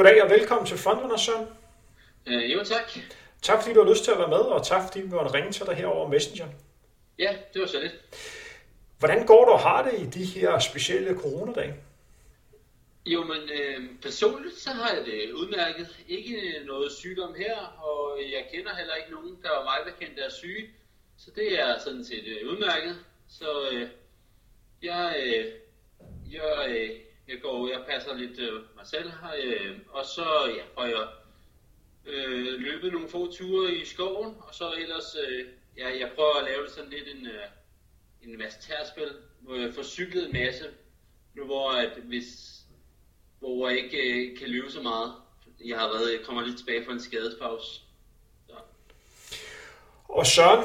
Goddag og velkommen til Frontrunner, Søren. Øh, jo, tak. Tak fordi du har lyst til at være med, og tak fordi vi måtte ringe til dig her over Messenger. Ja, det var så lidt. Hvordan går du og har det i de her specielle coronadage? Jo, men øh, personligt så har jeg det udmærket. Ikke noget sygdom her, og jeg kender heller ikke nogen, der var mig bekendt, der er syge. Så det er sådan set øh, udmærket. Så øh, jeg, øh, jeg, øh, jeg går, jeg passer lidt øh, mig selv her, øh, og så ja, får jeg øh, løbet nogle få ture i skoven, og så ellers, øh, ja, jeg prøver at lave sådan lidt en, øh, en masse hvor jeg får cyklet en masse, nu hvor at hvis, hvor jeg ikke øh, kan løbe så meget. Jeg har været, jeg kommer lidt tilbage fra en skadespause. Og Søren,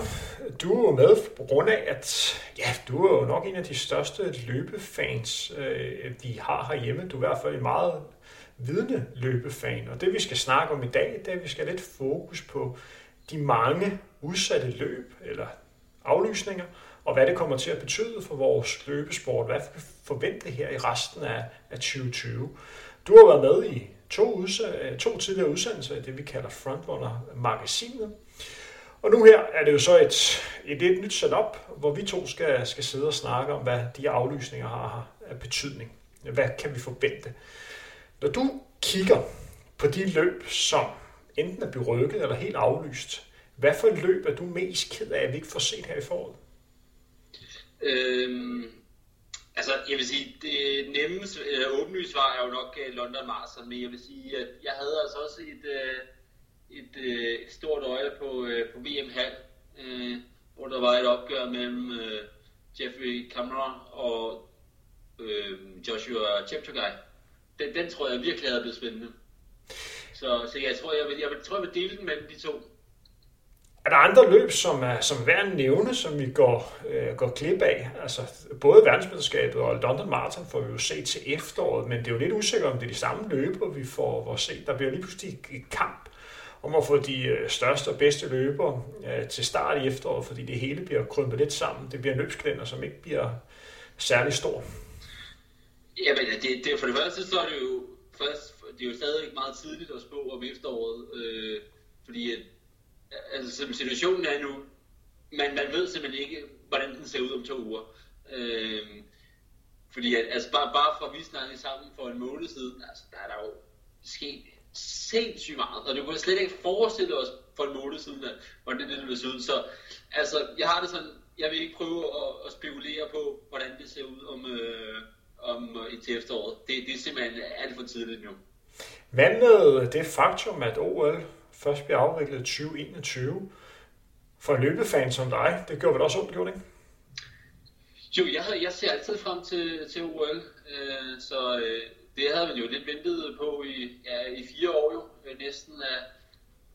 du er med på grund af, at ja, du er jo nok en af de største løbefans, øh, vi har herhjemme. Du er i hvert fald en meget vidende løbefan. Og det vi skal snakke om i dag, det er, at vi skal have lidt fokus på de mange udsatte løb, eller aflysninger, og hvad det kommer til at betyde for vores løbesport. Hvad vi forvente her i resten af, af 2020. Du har været med i to, udse- to tidligere udsendelser i det, vi kalder Frontrunner-magasinet. Og nu her er det jo så et, et, et nyt setup, hvor vi to skal, skal sidde og snakke om, hvad de aflysninger har af betydning. Hvad kan vi forvente? Når du kigger på de løb, som enten er blevet rykket eller helt aflyst, hvad for et løb er du mest ked af, at vi ikke får set her i foråret? Øhm, altså, jeg vil sige, det nemmeste øh, åbenlyst svar er jo nok øh, London Marathon, men jeg vil sige, at jeg havde altså også et, øh, et, øh, et stort øje på, øh, på VM Hall, øh, hvor der var et opgør mellem øh, Jeffrey Cameron og øh, Joshua Cheptegei. Den, den tror jeg virkelig havde blevet spændende. Så, så jeg tror, jeg vil, jeg, vil, tror, jeg vil dele den mellem de to. Er der andre løb, som er, som er værd at nævne, som vi går, øh, går klip af? Altså, både verdensmesterskabet og London Marathon får vi jo se til efteråret, men det er jo lidt usikkert, om det er de samme løber, vi får, får se. Der bliver lige pludselig et kamp om at få de øh, største og bedste løbere øh, til start i efteråret, fordi det hele bliver krympet lidt sammen. Det bliver en løbskalender, som ikke bliver særlig stor. Jamen, det, det, for det første, så er det jo, først, det er jo stadig meget tidligt at spå om efteråret, øh, fordi at, altså, som situationen er nu, man, man ved simpelthen ikke, hvordan den ser ud om to uger. Øh, fordi at, altså bare, bare fra vi snakkede sammen for en måned siden, altså der er der jo sket sindssygt meget, og det kunne jeg slet ikke forestille os for en måned siden, at, hvordan det, det ville se ud. Så altså, jeg har det sådan, jeg vil ikke prøve at, at spekulere på, hvordan det ser ud om, øh, om øh, til efteråret. Det, det er simpelthen alt for tidligt nu. Hvad med det faktum, at OL først bliver afviklet i 2021? For en løbefan som dig, det gjorde vel også ondt, gjorde det ikke? Jo, jeg, jeg ser altid frem til, til OL, øh, så øh, det havde man jo lidt ventet på i, ja, i fire år jo, øh, næsten.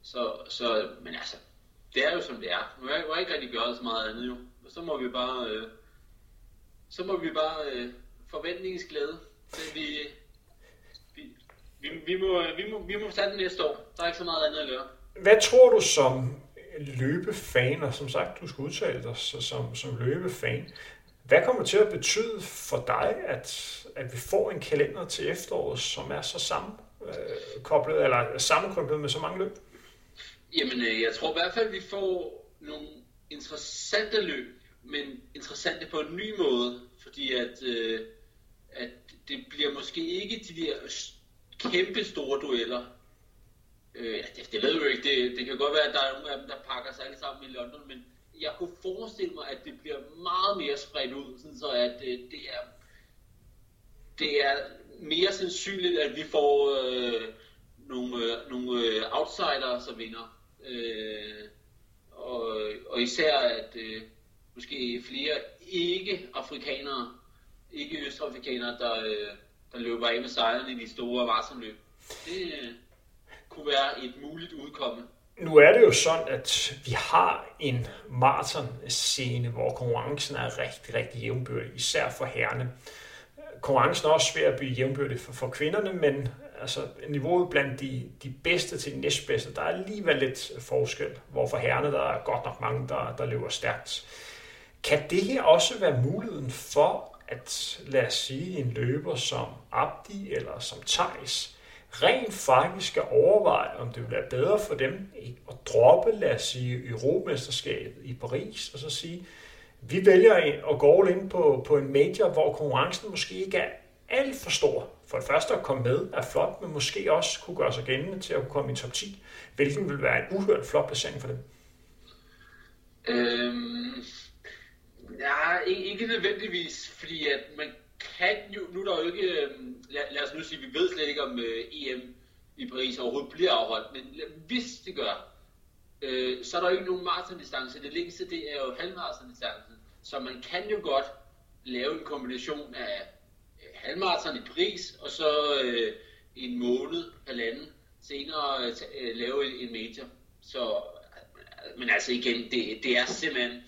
Så, så, men altså, det er jo som det er. Nu har jeg ikke rigtig gjort så meget andet jo. Så må vi bare, øh, så må vi bare øh, forventningsglæde. Så vi, vi, vi, vi, må, øh, vi, må, vi må tage den næste år. Der er ikke så meget andet at gøre. Hvad tror du som løbefan, og som sagt, du skal udtale dig så, som, som løbefan, hvad kommer til at betyde for dig, at, at vi får en kalender til efteråret, som er så sammenkoblet, øh, eller sammenkoblet med så mange løb? Jamen, øh, jeg tror i hvert fald, at vi får nogle interessante løb, men interessante på en ny måde, fordi at, øh, at det bliver måske ikke de der kæmpe store dueller. Øh, det, det ved jeg jo ikke. Det, det kan godt være, at der er nogle af dem, der pakker sig alle sammen i London, men jeg kunne forestille mig, at det bliver meget mere spredt ud, sådan så at øh, det er det er mere sandsynligt, at vi får øh, nogle, øh, nogle øh, outsiders, som vinder. Øh, og, og især at øh, måske flere ikke-afrikanere, ikke-østafrikanere, der, øh, der løber af med sejren i de store varsomløb. Det øh, kunne være et muligt udkomme. Nu er det jo sådan, at vi har en maraton-scene, hvor konkurrencen er rigtig, rigtig jævnbyrdig, især for herrene. Konkurrencen er også svær at blive jævnbyrdig for, for kvinderne, men altså, niveauet blandt de, de bedste til de næstbedste, der er alligevel lidt forskel, hvor for herrene der er godt nok mange, der, der løber stærkt. Kan det her også være muligheden for, at lad os sige en løber som Abdi eller som Thijs rent faktisk skal overveje, om det vil være bedre for dem at droppe, lad os sige, Europamesterskabet i Paris, og så sige, vi vælger at gå all in på, på en major, hvor konkurrencen måske ikke er alt for stor. For det første at komme med er flot, men måske også kunne gøre sig gældende til at kunne komme i top 10, hvilken vil være en uhørt flot placering for dem. Øhm, ja, ikke nødvendigvis, fordi at man kan jo, nu er der jo ikke, øhm, lad, lad os nu sige, vi ved slet ikke om øh, EM i Paris overhovedet bliver afholdt, men øh, hvis det gør, øh, så er der jo ikke nogen maratondistance. Det længste, det er jo halvmaratondistancen. Så man kan jo godt lave en kombination af øh, halvmaraton i Paris, og så øh, en måned, halvanden senere øh, øh lave en, en major. Så, men altså igen, det, det er simpelthen,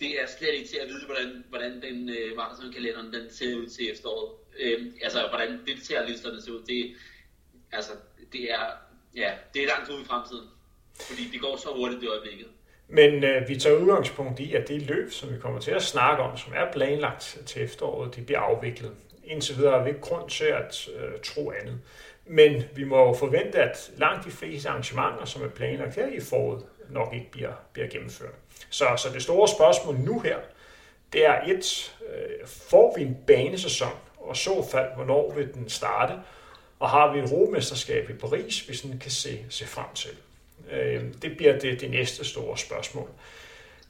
det er slet ikke til at vide, hvordan, hvordan den øh, maratonkalenderen den ser ud til efteråret. Øh, altså, hvordan deltagerlisterne ser ud. Det, altså, det er, ja, det er langt ude i fremtiden. Fordi det går så hurtigt det øjeblikket. Men øh, vi tager udgangspunkt i, at det løb, som vi kommer til at snakke om, som er planlagt til efteråret, det bliver afviklet. Indtil videre har vi ikke grund til at øh, tro andet. Men vi må jo forvente, at langt de fleste arrangementer, som er planlagt her i foråret, nok ikke bliver, bliver gennemført. Så, så det store spørgsmål nu her, det er et, øh, får vi en banesæson, og så fald, hvornår vil den starte, og har vi et romesterskab i Paris, hvis den kan se, se frem til. Øh, det bliver det, det næste store spørgsmål.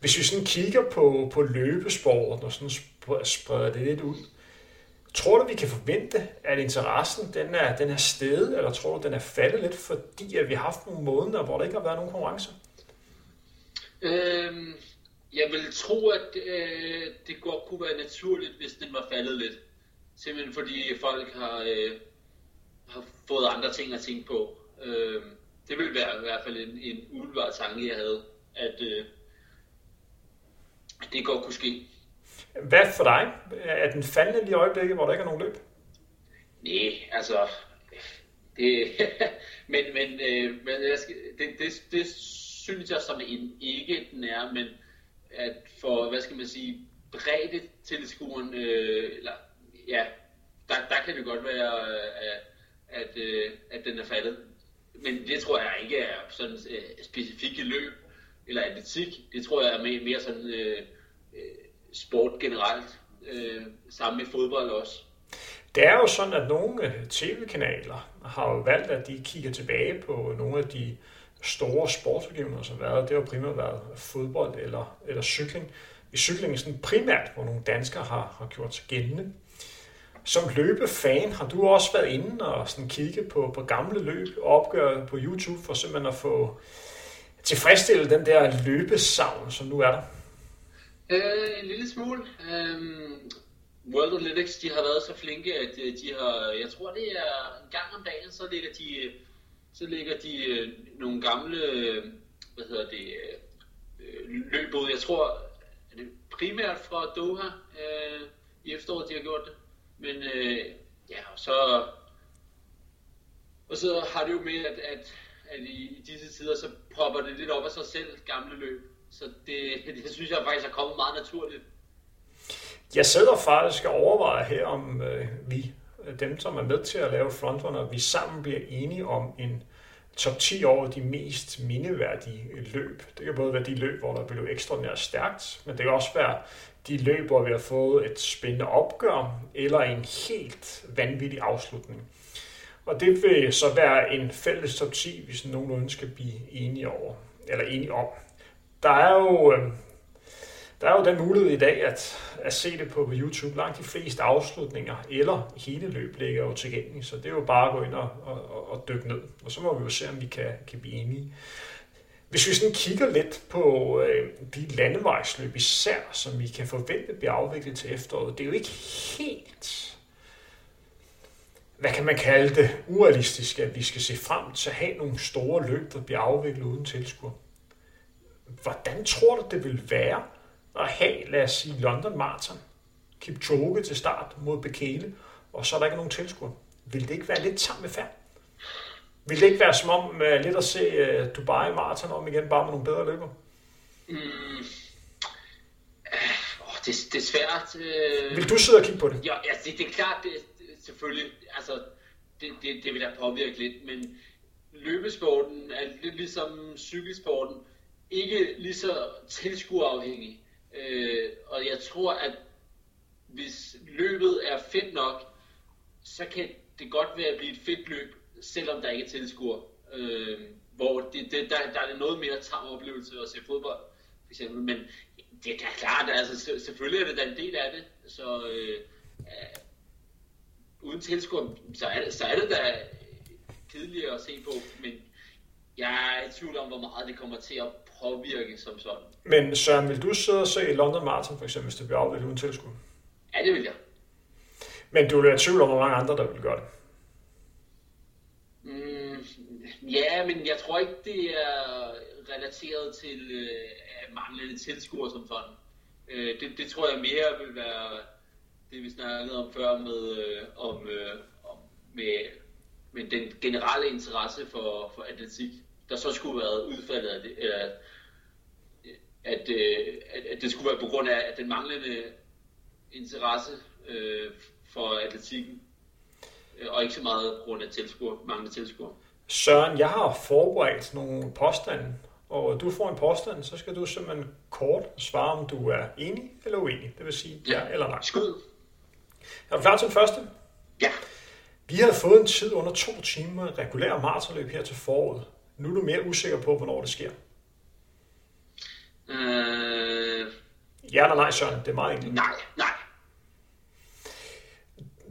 Hvis vi sådan kigger på, på løbesporten og sådan spreder det lidt ud, tror du, vi kan forvente, at interessen den er, den er steget, eller tror du, den er faldet lidt, fordi at vi har haft nogle måneder, hvor der ikke har været nogen konkurrencer? Øhm, jeg vil tro, at øh, det godt kunne være naturligt, hvis den var faldet lidt. Simpelthen fordi folk har, øh, har fået andre ting at tænke på. Øhm, det ville være i hvert fald en, en umiddelbar tanke, jeg havde, at øh, det godt kunne ske. Hvad for dig? Er den faldende lige i øjeblikket, hvor der ikke er nogen løb? Nej, altså... Det, men men, øh, men jeg skal, det, det, det synes jeg som en ikke den er, men at for, hvad skal man sige, bredde tilskueren, øh, eller ja, der, der kan det godt være, øh, at, at, øh, at den er faldet. Men det tror jeg ikke er sådan øh, specifikke løb eller atletik. Det tror jeg er mere, mere sådan øh, øh sport generelt, øh, sammen med fodbold også. Det er jo sådan, at nogle øh, tv-kanaler har jo valgt, at de kigger tilbage på nogle af de store sportsbegivenheder, som der. Det har primært været fodbold eller, eller cykling. I cykling er sådan primært, hvor nogle danskere har, har gjort sig gældende. Som løbefan har du også været inde og sådan kigge på, på gamle løb og opgør på YouTube for simpelthen at få tilfredsstillet den der løbesavn, som nu er der? Øh, en lille smule. Um, World Athletics, de har været så flinke, at øh, de har, jeg tror det er en gang om dagen, så ligger de, så ligger de øh, nogle gamle, øh, hvad hedder det, øh, øh, løb ud. Jeg tror, er det primært fra Doha øh, i efteråret, de har gjort det. Men øh, ja, og så, og så har det jo med, at, at, at i disse tider, så popper det lidt op af sig selv, gamle løb. Så det, det synes jeg faktisk er kommet meget naturligt. Jeg sidder faktisk og overvejer her, om øh, vi, dem som er med til at lave frontrunner, vi sammen bliver enige om en top 10 over de mest mindeværdige løb. Det kan både være de løb, hvor der blev ekstraordinært stærkt, men det kan også være de løb, hvor vi har fået et spændende opgør, eller en helt vanvittig afslutning. Og det vil så være en fælles top 10, hvis nogen skal blive enige over, eller enige om. Der er jo, øhm, der er jo den mulighed i dag at, at se det på YouTube. Langt de fleste afslutninger eller hele løb ligger jo tilgængelige, så det er jo bare at gå ind og, og, og dykke ned. Og så må vi jo se, om vi kan, kan blive enige. Hvis vi sådan kigger lidt på øh, de landevejsløb især, som vi kan forvente bliver afviklet til efteråret, det er jo ikke helt, hvad kan man kalde det, urealistisk, at vi skal se frem til at have nogle store løb, der bliver afviklet uden tilskuer. Hvordan tror du, det vil være at have, lad os sige, London Marathon, Kipchoge til start mod Bekele, og så er der ikke nogen tilskuer? Vil det ikke være lidt sammen med færd? Vil det ikke være som om uh, lidt at se uh, Dubai Marathon om igen, bare med nogle bedre løber? Mm. Oh, det, det er svært. Uh... Vil du sidde og kigge på det? Ja, ja det, det er klart, det, det, selvfølgelig. Altså, det, det, det vil da påvirke lidt, men løbesporten er lidt ligesom cykelsporten, ikke lige så tilskuerafhængig. Øh, og jeg tror, at hvis løbet er fedt nok, så kan det godt være at blive et fedt løb, selvom der ikke er tilskuer. Øh, hvor det, det, der, der er det noget mere tam oplevelse at se fodbold, for eksempel. Men det er da klart, altså selvfølgelig er det da en del af det. Så øh, øh, uden tilskuer, så er, det, så er det da kedeligere at se på. Men jeg er i tvivl om, hvor meget det kommer til at påvirke som sådan. Men Søren, vil du sidde og se London Marathon for eksempel, hvis det bliver afviklet uden tilskud? Ja, det vil jeg. Men du vil være i tvivl om, hvor mange andre, der vil gøre det? Mm, ja, men jeg tror ikke, det er relateret til øh, manglende tilskuer som sådan. Øh, det, det tror jeg mere vil være det, vi snakkede om før med, øh, om, øh, om med, med den generelle interesse for, for atletik, der så skulle være udfaldet af det, øh, at, øh, at, at det skulle være på grund af at den manglende interesse øh, for atletikken, øh, og ikke så meget på grund af tilskuer, manglende tilskuer. Søren, jeg har forberedt nogle påstande, og du får en påstand, så skal du simpelthen kort svare, om du er enig eller uenig. Det vil sige ja, ja eller nej. Skud. Er du klar til den første? Ja. Vi har fået en tid under to timer regulær maratonløb her til foråret. Nu er du mere usikker på, hvornår det sker. Øh... Ja eller nej, Søren? Det er meget enkelt. Nej, nej.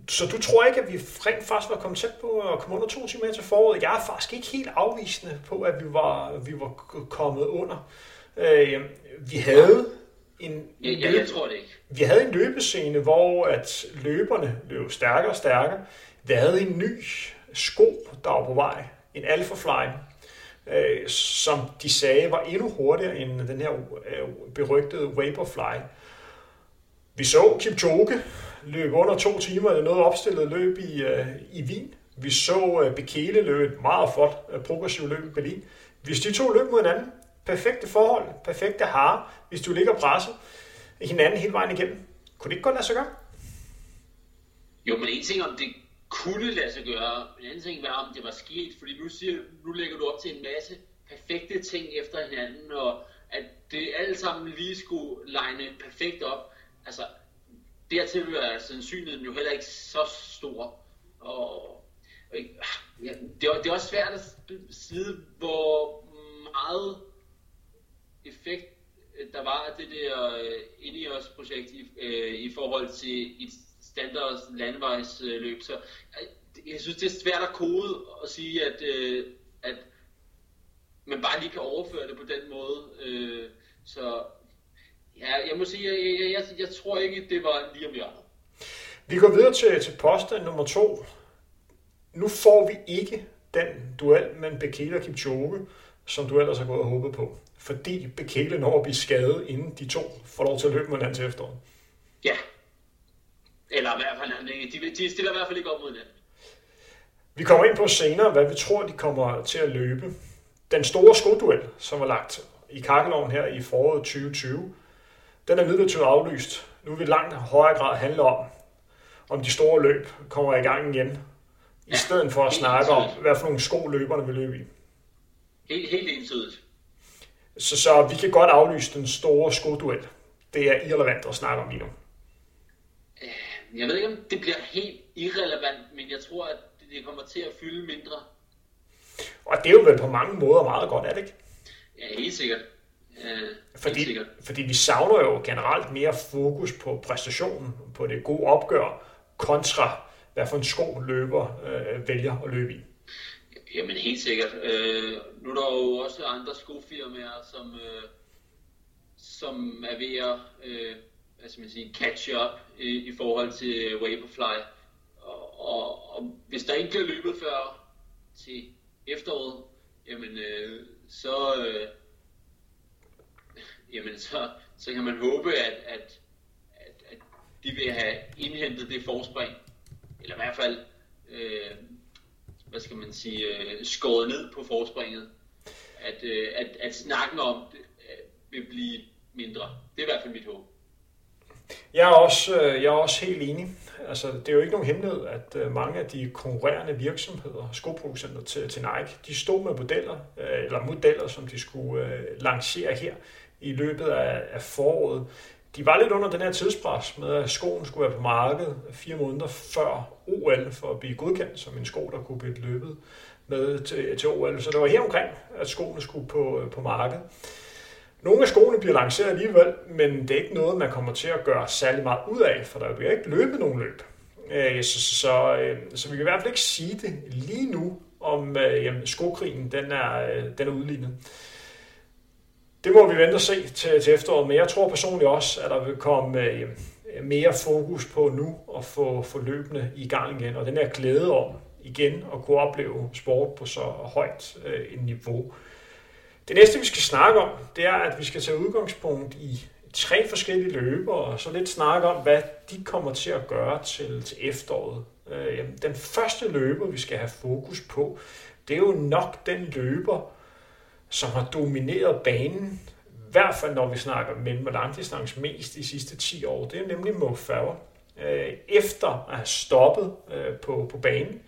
Så du tror ikke, at vi rent faktisk var kommet tæt på at komme under to timer til foråret? Jeg er faktisk ikke helt afvisende på, at vi var, vi var kommet under. Øh, vi havde en, ja, ja, jeg tror det ikke. Vi havde en løbescene, hvor at løberne løb stærkere og stærkere. Vi havde en ny sko, der var på vej. En Alpha Fly, øh, som de sagde var endnu hurtigere end den her øh, berygtede Vaporfly. Vi så Kipchoge løbe under to timer i noget opstillet løb i, øh, i Wien. Vi så øh, Bekele løbe et meget flot øh, progressivt løb i Berlin. Hvis de to løb mod hinanden, perfekte forhold, perfekte hare, hvis du ligger presset hinanden hele vejen igennem, kunne det ikke godt lade sig gøre? Jo, men en ting om det kunne lade sig gøre, en anden ting var om det var sket, fordi nu, siger, nu lægger du op til en masse perfekte ting efter hinanden, og at det alt sammen lige skulle line perfekt op. Altså, dertil er sandsynligheden jo heller ikke så stor. Og, og ja, det, er, det er også svært at sige, hvor meget effekt der var af det der øh, uh, Ineos projekt i, uh, i forhold til et standard landevejsløb. Så jeg, jeg synes, det er svært at kode og sige, at, uh, at man bare lige kan overføre det på den måde. Uh, så Ja, jeg må sige, jeg, jeg, jeg, jeg tror ikke, det var lige om hjørnet. Vi går videre til, til påstand nummer to. Nu får vi ikke den duel mellem Bekele og Kipchoge, som du ellers har gået og håbet på. Fordi Bekele når at blive skadet, inden de to får lov til at løbe mod hinanden til efteråret. Ja. Eller i hvert fald, de, de stiller i hvert fald ikke op mod hinanden. Vi kommer ind på senere, hvad vi tror, de kommer til at løbe. Den store skoduel, som var lagt i kakkeloven her i foråret 2020, den er midlertidigt aflyst. Nu vil langt højere grad handle om, om de store løb kommer i gang igen, i stedet for at snakke om, hvad for nogle sko løberne vil løbe i. Helt, helt entydigt. Så, så vi kan godt aflyse den store skoduel. Det er irrelevant at snakke om lige nu. Jeg ved ikke, om det bliver helt irrelevant, men jeg tror, at det kommer til at fylde mindre. Og det er jo vel på mange måder meget godt, er det ikke? Ja, helt sikkert. Øh, fordi, fordi vi savner jo generelt mere fokus på præstationen, på det gode opgør, kontra hvad for en sko løber øh, vælger at løbe i. Jamen helt sikkert. Øh, nu er der jo også andre skofirmaer, som, øh, som er ved at øh, hvad skal man sige, catch up i, i forhold til Vaporfly. Og, og, og hvis der ikke bliver løbet før til efteråret, jamen øh, så, øh, jamen så, så kan man håbe, at, at, at, at de vil have indhentet det forspring, eller i hvert fald, øh, hvad skal man sige, øh, skåret ned på forspringet, at, øh, at, at snakken om det øh, vil blive mindre. Det er i hvert fald mit håb. Jeg er også, øh, jeg er også helt enig. Altså, det er jo ikke nogen hemmelighed, at øh, mange af de konkurrerende virksomheder, skoproducenter til, til Nike, de stod med modeller, øh, eller modeller, som de skulle lancere her i løbet af, af foråret. De var lidt under den her tidspres med, at skoen skulle være på markedet fire måneder før OL for at blive godkendt som en sko, der kunne blive løbet med til, til OL. Så det var her omkring, at skoene skulle på, på markedet. Nogle af skoene bliver lanceret alligevel, men det er ikke noget, man kommer til at gøre særlig meget ud af, for der bliver ikke løbet nogen løb. Øh, så, så, øh, så vi kan i hvert fald ikke sige det lige nu, om øh, jamen, skokrigen den er, øh, den er udlignet. Det må vi vente og se til, til efteråret, men jeg tror personligt også, at der vil komme øh, mere fokus på nu at få, få løbende i gang igen, og den her glæde om igen at kunne opleve sport på så højt øh, et niveau. Det næste, vi skal snakke om, det er, at vi skal tage udgangspunkt i tre forskellige løber, og så lidt snakke om, hvad de kommer til at gøre til, til efteråret. Øh, den første løber, vi skal have fokus på, det er jo nok den løber, som har domineret banen, i hvert fald når vi snakker mellem- og langdistance mest de sidste 10 år. Det er nemlig Mo Farah. Øh, efter at have stoppet øh, på, på banen,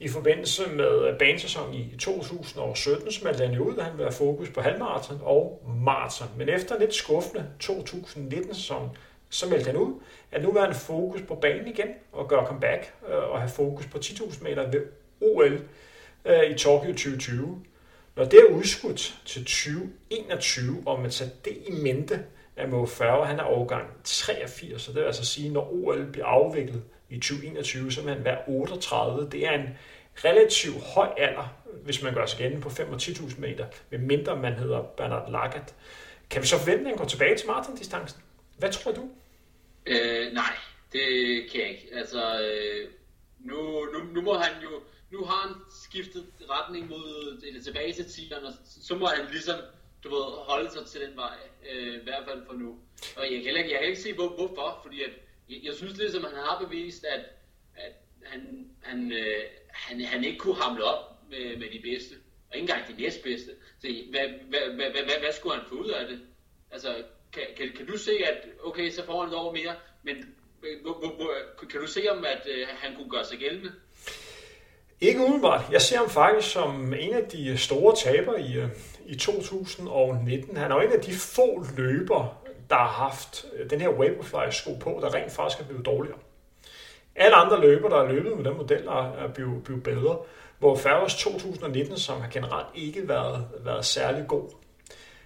i forbindelse med banesæsonen i 2017 smeldte han jo ud, at han ville have fokus på halvmarathon og maraton. Men efter en lidt skuffende 2019-sæson, så meldte han ud, at nu vil han fokus på banen igen og gøre comeback øh, og have fokus på 10.000 meter ved OL øh, i Tokyo 2020. Når det er udskudt til 2021, og man tager det i mente, at Mo Farah, han er overgang 83, så det vil altså sige, når OL bliver afviklet i 2021, så vil være 38. Det er en relativt høj alder, hvis man gør sig gældende på 5 og 10.000 meter, med mindre man hedder Bernard Lagat. Kan vi så forvente, at han går tilbage til maratondistancen? Hvad tror du? Øh, nej, det kan jeg ikke. Altså, øh, nu, nu, nu må han jo nu har han skiftet retning mod, eller tilbage til tieren, og så må han ligesom, du ved, holde sig til den vej, øh, i hvert fald for nu. Og jeg kan heller ikke, jeg kan ikke se, hvor, hvorfor, fordi at, jeg, jeg synes ligesom, han har bevist, at, at han, han, øh, han, han ikke kunne hamle op med, med de bedste, og ikke engang de næstbedste. Så hvad, hvad, hvad, hvad, hvad, skulle han få ud af det? Altså, kan, kan, kan du se, at okay, så får han et år mere, men øh, kan du se om, at øh, han kunne gøre sig gældende? Ikke umiddelbart. Jeg ser ham faktisk som en af de store taber i, øh, i 2019. Han er jo en af de få løber, der har haft øh, den her Vaporfly-sko på, der rent faktisk er blevet dårligere. Alle andre løber, der er løbet med den model, er blevet, blevet bedre. Hvor Farros 2019, som har generelt ikke været, været særlig god.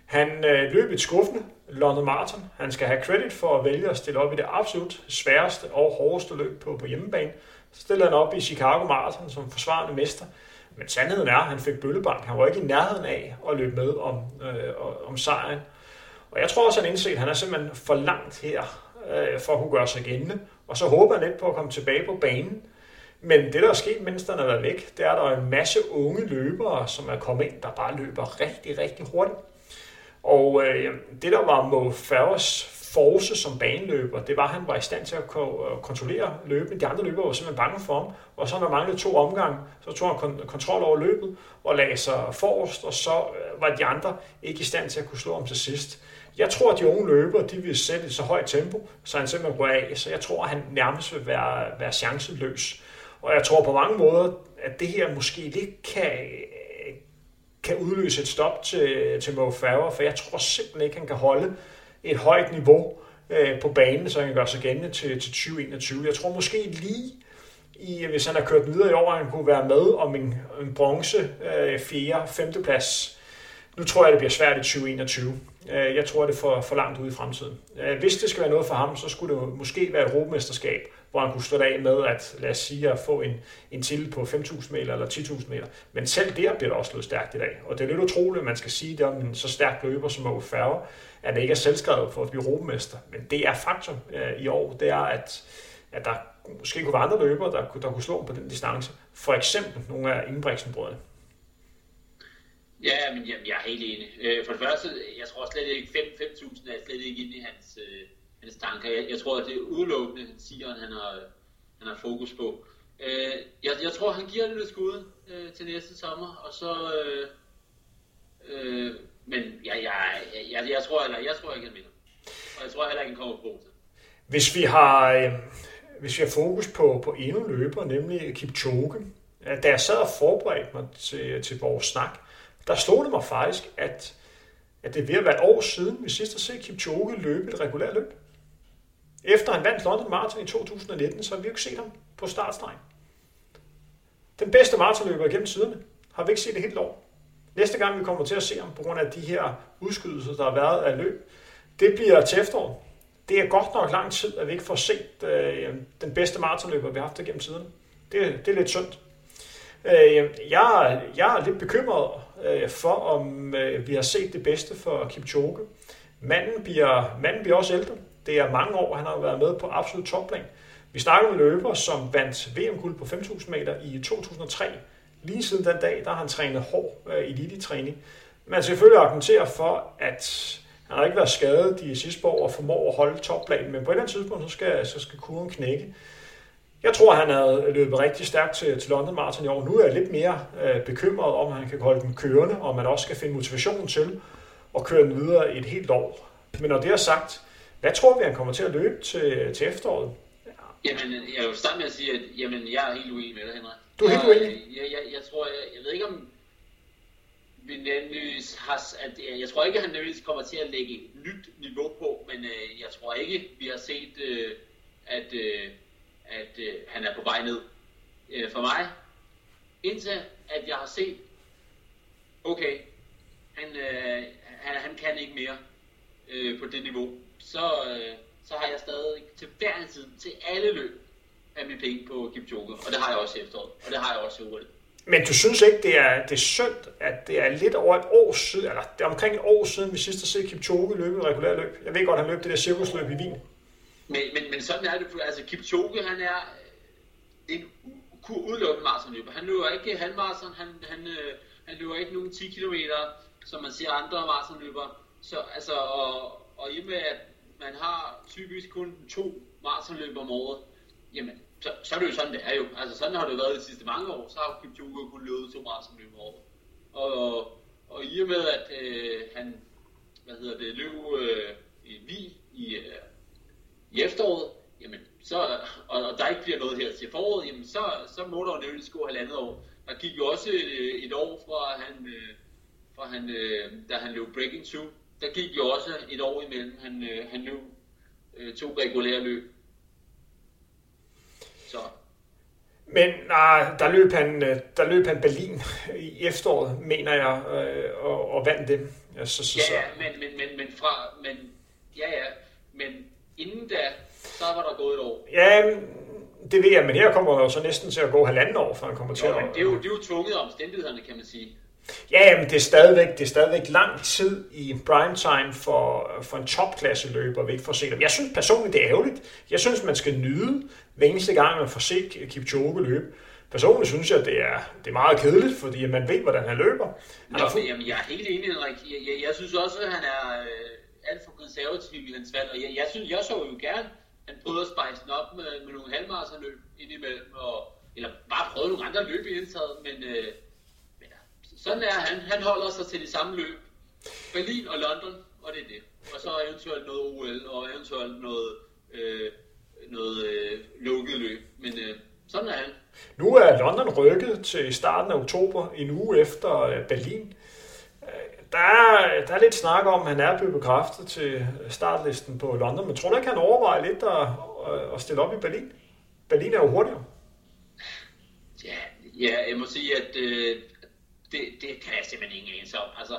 Han øh, løb et skuffende London Marathon. Han skal have credit for at vælge at stille op i det absolut sværeste og hårdeste løb på, på hjemmebane. Så stillede han op i Chicago Marathon som forsvarende mester. Men sandheden er, at han fik bøllebank. Han var ikke i nærheden af at løbe med om, øh, om sejren. Og jeg tror også, at han indset, at han er simpelthen for langt her øh, for at kunne gøre sig gældende. Og så håber han lidt på at komme tilbage på banen. Men det, der er sket, mens han har været væk, det er, at der er en masse unge løbere, som er kommet ind, der bare løber rigtig, rigtig hurtigt. Og øh, det, der var Mo Farahs force som baneløber, det var, at han var i stand til at øh, kontrollere løbet. De andre løbere var simpelthen bange for ham, og så når han manglede to omgange, så tog han kontrol over løbet og lagde sig forrest, og så øh, var de andre ikke i stand til at kunne slå ham til sidst. Jeg tror, at de unge løbere, de vil sætte et så højt tempo, så han simpelthen rører af, så jeg tror, at han nærmest vil være, være chanceløs. Og jeg tror på mange måder, at det her måske lidt kan, kan udløse et stop til, til Mo Farah, for jeg tror simpelthen ikke, han kan holde et højt niveau øh, på banen, så han kan gøre sig gældende til, til 2021. Jeg tror måske lige, i, hvis han har kørt videre i år, han kunne være med om en, en bronze, øh, 4. 5. plads. Nu tror jeg, det bliver svært i 2021. Øh, jeg tror, det er for, for langt ude i fremtiden. Øh, hvis det skal være noget for ham, så skulle det måske være et europamesterskab, hvor han kunne stå af med at, lad os sige, at få en, en titel på 5.000 meter eller 10.000 meter. Men selv der bliver der også løbet stærkt i dag. Og det er lidt utroligt, at man skal sige det om en så stærk løber som Ove Færge, at det ikke er selvskrevet for at blive europamester. Men det er faktum øh, i år, det er, at, at der måske kunne være andre løbere, der, der kunne slå på den distance. For eksempel nogle af Ingebrigtsen-brødrene. Ja, men jamen, jeg er helt enig. Øh, for det første, jeg tror slet ikke, 5.000 er slet ikke inde i hans, øh, hans tanker. Jeg, jeg tror, at det er udelukkende sigeren, han har, han har fokus på. Øh, jeg, jeg tror, han giver det lidt skud øh, til næste sommer, og så... Øh, øh, men jeg, jeg, jeg, jeg, jeg, tror, eller, jeg tror ikke, han vinder. Og jeg tror heller ikke, han kommer på til. Hvis vi har, øh, hvis vi har fokus på, på endnu løber, nemlig Kipchoge, da jeg sad og forberedte mig til, til vores snak, der slog det mig faktisk, at, at det er ved at være et år siden, vi sidst har set Kipchoge løbe et regulært løb. Efter han vandt London Marathon i 2019, så har vi jo ikke set ham på startstregen. Den bedste maratonløber gennem tiderne har vi ikke set det helt år. Næste gang vi kommer til at se ham på grund af de her udskydelser, der har været af løb, det bliver til efteråret. Det er godt nok lang tid, at vi ikke får set øh, den bedste maratonløber, vi har haft gennem tiden. Det, det er lidt synd. Øh, jeg, jeg er lidt bekymret øh, for, om øh, vi har set det bedste for Kipchoge. Manden bliver, manden bliver også ældre. Det er mange år, han har været med på absolut topplan. Vi snakker om løber, som vandt VM-guld på 5.000 meter i 2003. Lige siden den dag, der har han trænet hård øh, elite-træning. Man skal selvfølgelig argumentere for, at han har ikke været skadet de sidste år og formår at holde topplanen, men på et eller andet tidspunkt, så skal, så skal kurven knække. Jeg tror, han havde løbet rigtig stærkt til, til London Marathon i år. Nu er jeg lidt mere øh, bekymret om, at han kan holde den kørende, og man også skal finde motivation til at køre den videre et helt år. Men når det er sagt, hvad tror vi, han kommer til at løbe til, til efteråret? Jamen, jeg vil starte med at sige, at jamen, jeg er helt uenig med dig, Henrik. Du er helt uenig? Jeg, jeg, jeg, tror, jeg, jeg ved ikke om vi nødvendigvis har, at jeg tror ikke, at han nødvendigvis kommer til at lægge et nyt niveau på, men øh, jeg tror ikke, vi har set, øh, at, øh, at øh, han er på vej ned. Øh, for mig, indtil at jeg har set, okay, han, øh, han, han kan ikke mere øh, på det niveau, så, øh, så har jeg stadig til hver en tid, til alle løb, af mine penge på Kipchoge, og det har jeg også i efteråret, og det har jeg også i OL. Men du synes ikke, det er, det er synd, at det er lidt over et år siden, eller det er omkring et år siden, vi sidst har set Kipchoge løbe et regulært løb. Jeg ved godt, han løb det der cirkusløb i Wien. Men, men, men sådan er det, altså Kipchoge, han er øh, en udelukket maratonløber. Han løber ikke halvmaraton, han, han, øh, han løber ikke nogen 10 km, som man ser andre maratonløbere. Så, altså, og, og i og med, at man har typisk kun to maratonløber om året, jamen, så, så er det jo sådan, det er jo. Altså sådan har det været de sidste mange år, så har Kipchoge kun løbet to maratonløb om året. Og, og i og med, at øh, han hvad hedder det, løb øh, i Vi i, øh, i efteråret, jamen, så, og, og der ikke bliver noget her til foråret, jamen, så, så må der jo nødvendigvis gå halvandet år. Der gik jo også et, et år fra han, øh, fra han øh, da han løb Breaking 2, der gik jo også et år imellem, han, øh, han løb øh, to regulære løb. Så. Men nej, der løb han, øh, der løb han Berlin i efteråret, mener jeg, øh, og, og vandt det. Ja, så, så, så. ja, men, men, men, men fra, men, ja, ja, men inden da, så var der gået et år. Ja, det ved jeg, men her kommer jo så næsten til at gå halvanden år, før han kommer til jo, at... Men det er jo, det er jo tvunget omstændighederne, kan man sige. Ja, men det er stadigvæk, det er stadigvæk lang tid i prime time for, for en topklasse løber, vi ikke får set dem. Jeg synes personligt, det er ærgerligt. Jeg synes, man skal nyde hver eneste gang, man får set Kipchoge løbe. Personligt synes jeg, det er, det er meget kedeligt, fordi man ved, hvordan han løber. Han Nå, fuld... jamen, jeg er helt enig, Henrik. Jeg, jeg, jeg synes også, at han er øh, alt for konservativ i hans valg, og jeg, jeg, synes, jeg så jo gerne, han prøvede at spejse den op med, med nogle halvmarserløb indimellem, og, eller bare prøve nogle andre løb i indtaget, men, øh, men sådan er han. Han holder sig til de samme løb. Berlin og London, og det er det. Og så eventuelt noget OL, og eventuelt noget, øh, noget øh, lukket løb. Men øh, sådan er han. Nu er London rykket til starten af oktober, en uge efter øh, Berlin. Øh, der er, der er lidt snak om, at han er blevet bekræftet til startlisten på London, men tror du ikke, han overvejer lidt at, at stille op i Berlin? Berlin er jo hurtigere. Ja, ja jeg må sige, at øh, det, det kan jeg simpelthen ikke ens om. Altså,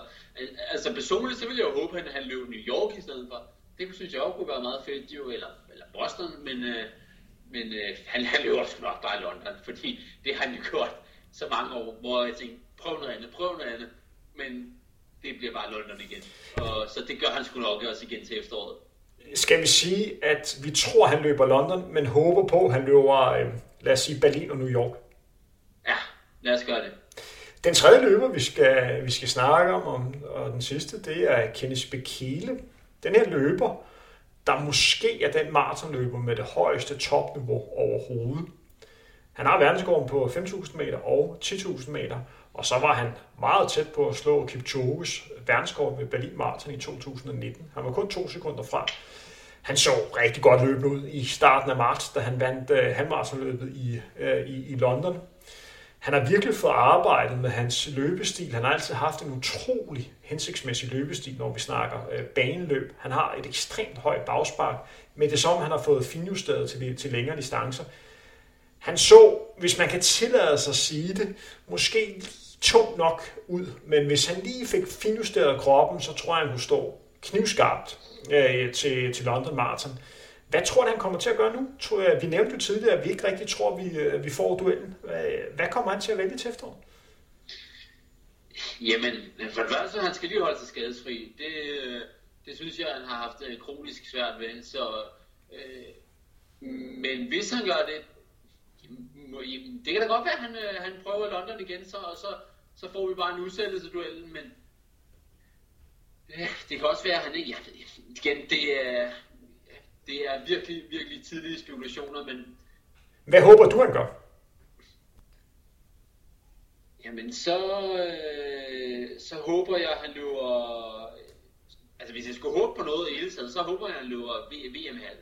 altså personligt så ville jeg jo håbe, at han løb New York i stedet for. Det synes jeg også kunne være meget fedt, jo, eller, eller Boston, men, øh, men øh, han, han løber sgu nok bare London, fordi det har han jo gjort så mange år, hvor jeg tænkte, prøv noget andet, prøv noget andet, men det bliver bare London igen. Og, så det gør han sgu nok også igen til efteråret. Skal vi sige, at vi tror, han løber London, men håber på, at han løber, øh, lad os sige, Berlin og New York? Ja, lad os gøre det. Den tredje løber, vi skal, vi skal snakke om, og den sidste, det er Kenneth Bekele. Den her løber, der måske er den maratonløber med det højeste topniveau overhovedet. Han har verdensrekorden på 5.000 meter og 10.000 meter, og så var han meget tæt på at slå Kipchoges verdenskort ved Berlin Marathon i 2019. Han var kun to sekunder fra. Han så rigtig godt løbende ud i starten af marts, da han vandt uh, halvmarathonløbet i, uh, i, i London. Han har virkelig fået arbejdet med hans løbestil. Han har altid haft en utrolig hensigtsmæssig løbestil, når vi snakker uh, baneløb. Han har et ekstremt højt bagspark, men det er som, han har fået finjusteret til, til længere distancer. Han så, hvis man kan tillade sig at sige det, måske tung nok ud, men hvis han lige fik finjusteret kroppen, så tror jeg, han kunne stå knivskarpt øh, til, til London Marathon. Hvad tror du, han kommer til at gøre nu? Vi nævnte jo tidligere, at vi ikke rigtig tror, at vi, øh, vi får duellen. Hvad kommer han til at vælge til efteråret? Jamen, for det første, han skal lige holde sig skadesfri. Det, øh, det synes jeg, han har haft øh, kronisk svært ved. Så, øh, men hvis han gør det, det kan da godt være, at han, øh, han prøver London igen, så, og så, så får vi bare en udsættelse duellen, men ja, det kan også være, at han ikke... Ja, igen, det er, det er virkelig, virkelig tidlige spekulationer, men... Hvad håber du, han gør? Jamen, så, øh, så håber jeg, at han løber... Altså, hvis jeg skulle håbe på noget i hele taget, så håber jeg, at han løber VM-halv,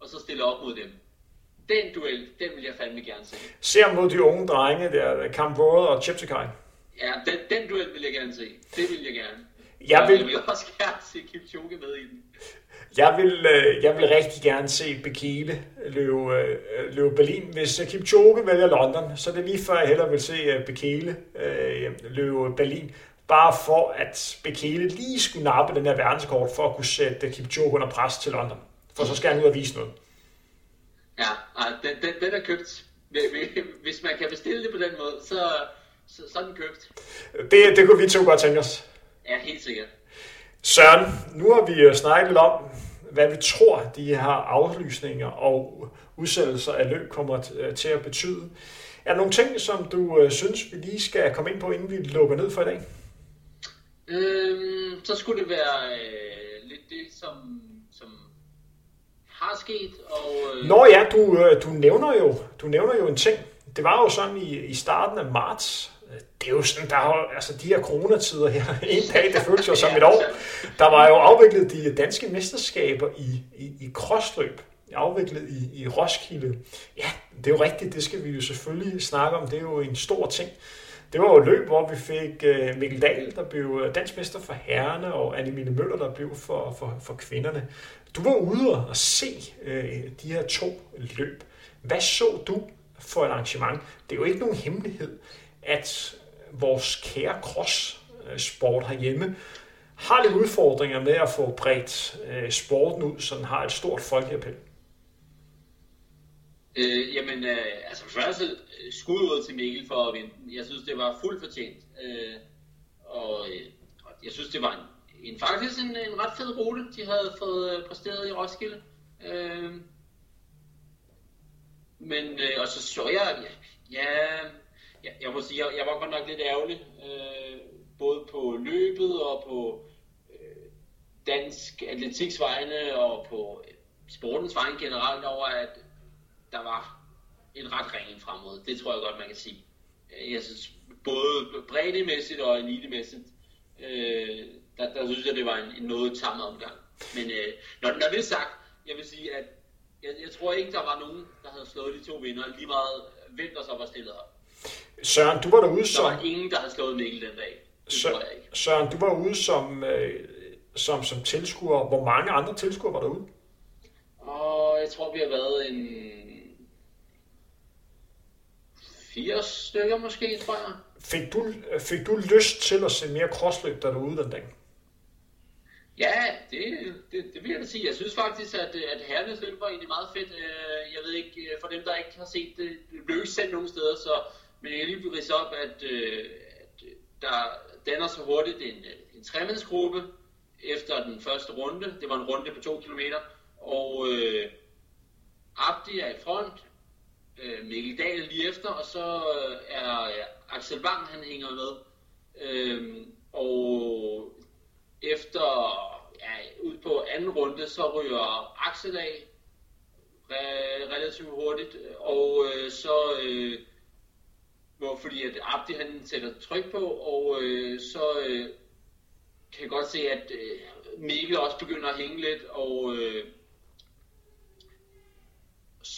og så stiller op mod dem den duel, den vil jeg fandme gerne se. Ser mod de unge drenge der, Camp Royal og Cheptegei. Ja, den, den duel vil jeg gerne se. Det vil jeg gerne. Jeg vil, jeg vil også gerne se Kipchoge med i den. Jeg vil, øh, jeg vil rigtig gerne se Bekele løbe, øh, løbe Berlin. Hvis Kipchoge vælger London, så er det lige før jeg hellere vil se øh, Bekele løbe Berlin. Bare for at Bekele lige skulle nappe den her verdenskort for at kunne sætte Kipchoge under pres til London. For så skal han ud og vise noget. Ja, den, den, den er købt. Hvis man kan bestille det på den måde, så, så, så er den købt. Det, det kunne vi to godt tænke os. Ja, helt sikkert. Søren, nu har vi snakket lidt om, hvad vi tror, de her aflysninger og udsættelser af løb kommer til at betyde. Er der nogle ting, som du øh, synes, vi lige skal komme ind på, inden vi lukker ned for i dag? Øhm, så skulle det være øh, lidt det, som har sket. Og, øh... Nå ja, du, øh, du, nævner jo, du nævner jo en ting. Det var jo sådan i, i starten af marts, det er jo sådan, der har, altså de her coronatider her, en dag, det føles jo som et år. Der var jo afviklet de danske mesterskaber i, i, i crossløb, afviklet i, i Roskilde. Ja, det er jo rigtigt, det skal vi jo selvfølgelig snakke om, det er jo en stor ting. Det var jo et løb, hvor vi fik øh, Mikkel Dahl, der blev øh, dansmester for herrene, og Annemine Møller, der blev for, for, for kvinderne. Du var ude og se øh, de her to løb. Hvad så du for et arrangement? Det er jo ikke nogen hemmelighed, at vores kære cross-sport herhjemme har lidt udfordringer med at få bredt øh, sporten ud, så den har et stort folkeappel. Øh, jamen, øh, altså først øh, skud ud til Mikkel for at vinde. Jeg synes, det var fuldt fortjent. Øh, og, øh, jeg synes, det var en en, faktisk en, en ret fed rute, de havde fået øh, præsteret i Roskilde. Øh, men, øh, og så så jeg, ja, ja jeg må sige, jeg, jeg var godt nok lidt ærgerlig, øh, både på løbet og på øh, dansk atletiks vegne og på øh, sportens vegne generelt over, at der var en ret ringe fremad. Det tror jeg godt, man kan sige. Jeg synes, både breddemæssigt og elitemæssigt, øh, der, der synes jeg, det var en, en noget tammet omgang. Men øh, når, når det er sagt, jeg vil sige, at jeg, jeg tror ikke, der var nogen, der havde slået de to vinder, lige meget hvem der så var stillet op. Søren, du var derude som... Der var ingen, der havde slået Mikkel den dag. Det Sø... tror jeg ikke. Søren, du var ude som, øh, som, som tilskuer. Hvor mange andre tilskuere var derude? Og jeg tror, vi har været en... Fire stykker måske, tror jeg. Fik du, fik du lyst til at se mere crossløb derude den dag? Ja, det, det, det vil jeg da sige. Jeg synes faktisk, at, at herrenes løb var egentlig meget fedt. Øh, jeg ved ikke, øh, for dem, der ikke har set det, ikke sendt nogen steder, så, men jeg kan lige rise op, at, øh, at der danner sig hurtigt en, en tremandsgruppe efter den første runde. Det var en runde på to kilometer, og øh, Abdi er i front, øh, Mikkel Dahl lige efter, og så øh, er ja, Axel Bang, han hænger med. Øh, og efter ja, ud på anden runde, så ryger Axel af re- relativt hurtigt, og øh, så øh, hvor, fordi at Abdi han sætter tryk på, og øh, så øh, kan jeg godt se, at øh, Mikkel også begynder at hænge lidt, og øh,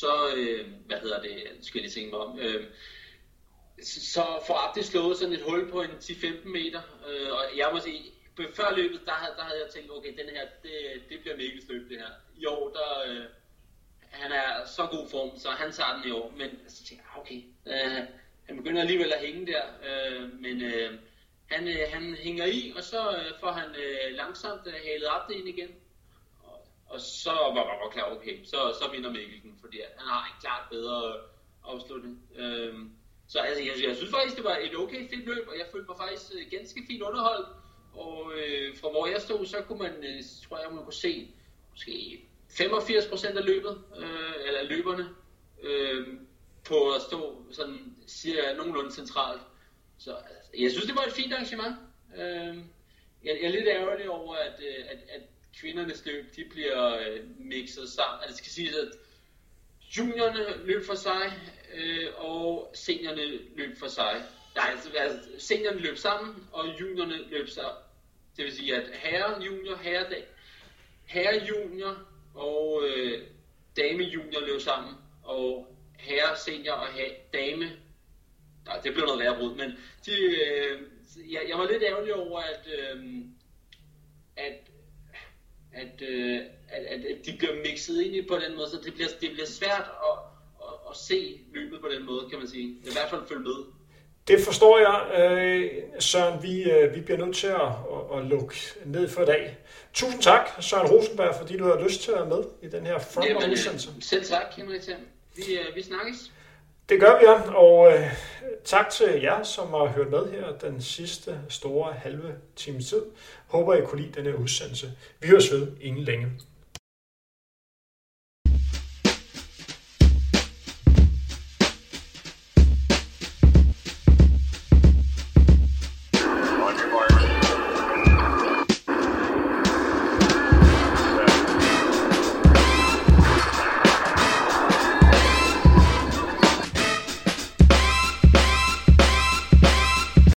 så, øh, hvad hedder det, skal jeg lige tænke mig om, øh, så får Abdi slået sådan et hul på en 10-15 meter, øh, og jeg må sige, før løbet, der havde, der havde jeg tænkt, okay, den her, det, det bliver Mikkels løb, det her. I år, der, øh, han er så god form, så han tager den i år, men så tænkte jeg, ah, okay, øh, han begynder alligevel at hænge der, øh, men øh, han, øh, han hænger i, og så øh, får han øh, langsomt øh, halet op det ind igen. Og, så var jeg klar, okay, så, så vinder Mikkel den, fordi han har en klart bedre afslutning. Øhm, så altså, jeg, jeg synes faktisk, det var et okay fedt løb, og jeg følte mig faktisk øh, ganske fint underholdt. Og øh, fra hvor jeg stod, så kunne man, øh, tror jeg, man kunne se måske 85% af løbet, øh, eller løberne, øh, på at stå sådan, siger nogenlunde centralt. Så altså, jeg synes, det var et fint arrangement. Øh, jeg, jeg er lidt ærgerlig over, at, øh, at, at kvindernes løb, de bliver øh, mixet sammen. Altså, det skal sige, at juniorerne løb for sig, øh, og seniorerne løb for sig. Nej, altså, altså seniorerne løb sammen, og juniorerne løb sammen. Det vil sige, at herre junior, herre, herre junior og øh, dame junior løb sammen, og herre senior og herre, dame, nej, det blev noget værre brud, men de, øh, jeg, jeg var lidt ærgerlig over, at, øh, at, at, øh, at, at, at de bliver mixet ind i på den måde, så det bliver, det bliver svært at, at, at se løbet på den måde, kan man sige. I hvert fald følge med. Det forstår jeg, øh, Søren. Vi, øh, vi bliver nødt til at, at, at lukke ned for i dag. Tusind tak, Søren Rosenberg, fordi du har lyst til at være med i den her front udsendelse. Selv tak, Henrik Vi, vi snakkes. Det gør vi, ja. og øh, tak til jer, som har hørt med her den sidste store halve time tid. Håber, I kunne lide denne udsendelse. Vi høres ved inden længe.